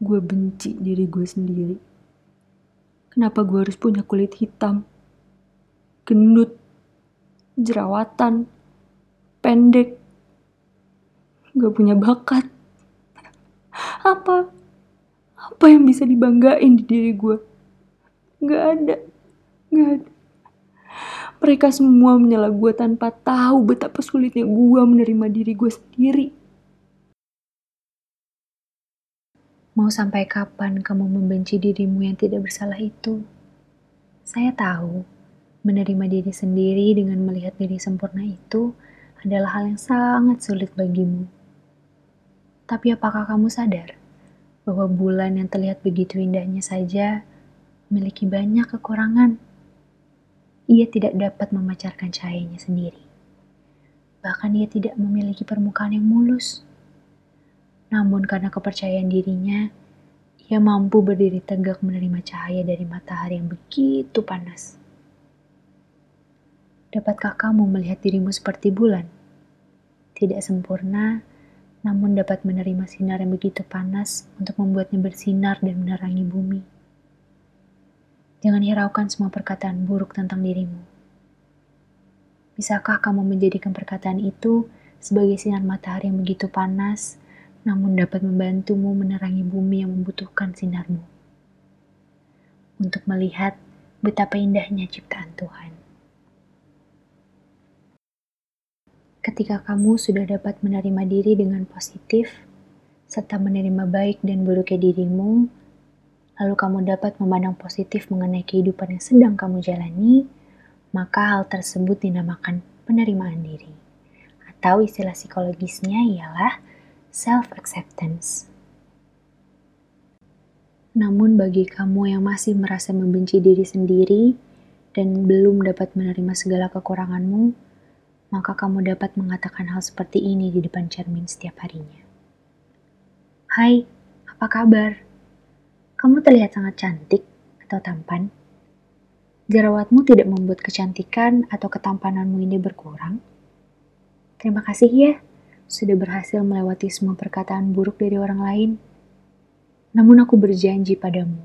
gue benci diri gue sendiri. Kenapa gue harus punya kulit hitam, gendut, jerawatan, pendek, gak punya bakat. Apa? Apa yang bisa dibanggain di diri gue? Gak ada. Gak ada. Mereka semua menyela gue tanpa tahu betapa sulitnya gue menerima diri gue sendiri. Mau sampai kapan kamu membenci dirimu yang tidak bersalah itu? Saya tahu, menerima diri sendiri dengan melihat diri sempurna itu adalah hal yang sangat sulit bagimu. Tapi apakah kamu sadar bahwa bulan yang terlihat begitu indahnya saja memiliki banyak kekurangan? ia tidak dapat memancarkan cahayanya sendiri. Bahkan ia tidak memiliki permukaan yang mulus. Namun karena kepercayaan dirinya, ia mampu berdiri tegak menerima cahaya dari matahari yang begitu panas. Dapatkah kamu melihat dirimu seperti bulan? Tidak sempurna, namun dapat menerima sinar yang begitu panas untuk membuatnya bersinar dan menerangi bumi. Jangan hiraukan semua perkataan buruk tentang dirimu. Bisakah kamu menjadikan perkataan itu sebagai sinar matahari yang begitu panas, namun dapat membantumu menerangi bumi yang membutuhkan sinarmu? Untuk melihat betapa indahnya ciptaan Tuhan. Ketika kamu sudah dapat menerima diri dengan positif, serta menerima baik dan buruknya dirimu, lalu kamu dapat memandang positif mengenai kehidupan yang sedang kamu jalani, maka hal tersebut dinamakan penerimaan diri. Atau istilah psikologisnya ialah self-acceptance. Namun bagi kamu yang masih merasa membenci diri sendiri dan belum dapat menerima segala kekuranganmu, maka kamu dapat mengatakan hal seperti ini di depan cermin setiap harinya. Hai, apa kabar? Kamu terlihat sangat cantik atau tampan. Jerawatmu tidak membuat kecantikan atau ketampananmu ini berkurang. Terima kasih ya, sudah berhasil melewati semua perkataan buruk dari orang lain. Namun aku berjanji padamu,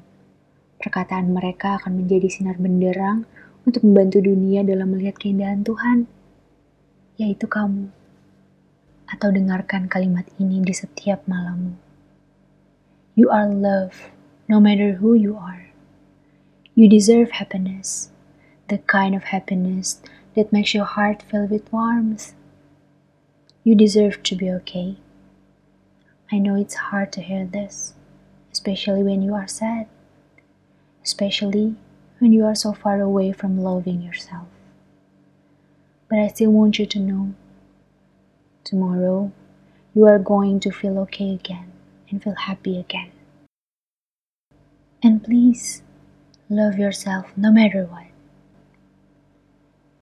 perkataan mereka akan menjadi sinar benderang untuk membantu dunia dalam melihat keindahan Tuhan, yaitu kamu. Atau dengarkan kalimat ini di setiap malammu. You are love no matter who you are. You deserve happiness, the kind of happiness that makes your heart fill with warmth. You deserve to be okay. I know it's hard to hear this, especially when you are sad, especially when you are so far away from loving yourself. But I still want you to know tomorrow you are going to feel okay again and feel happy again. And please, love yourself no matter what.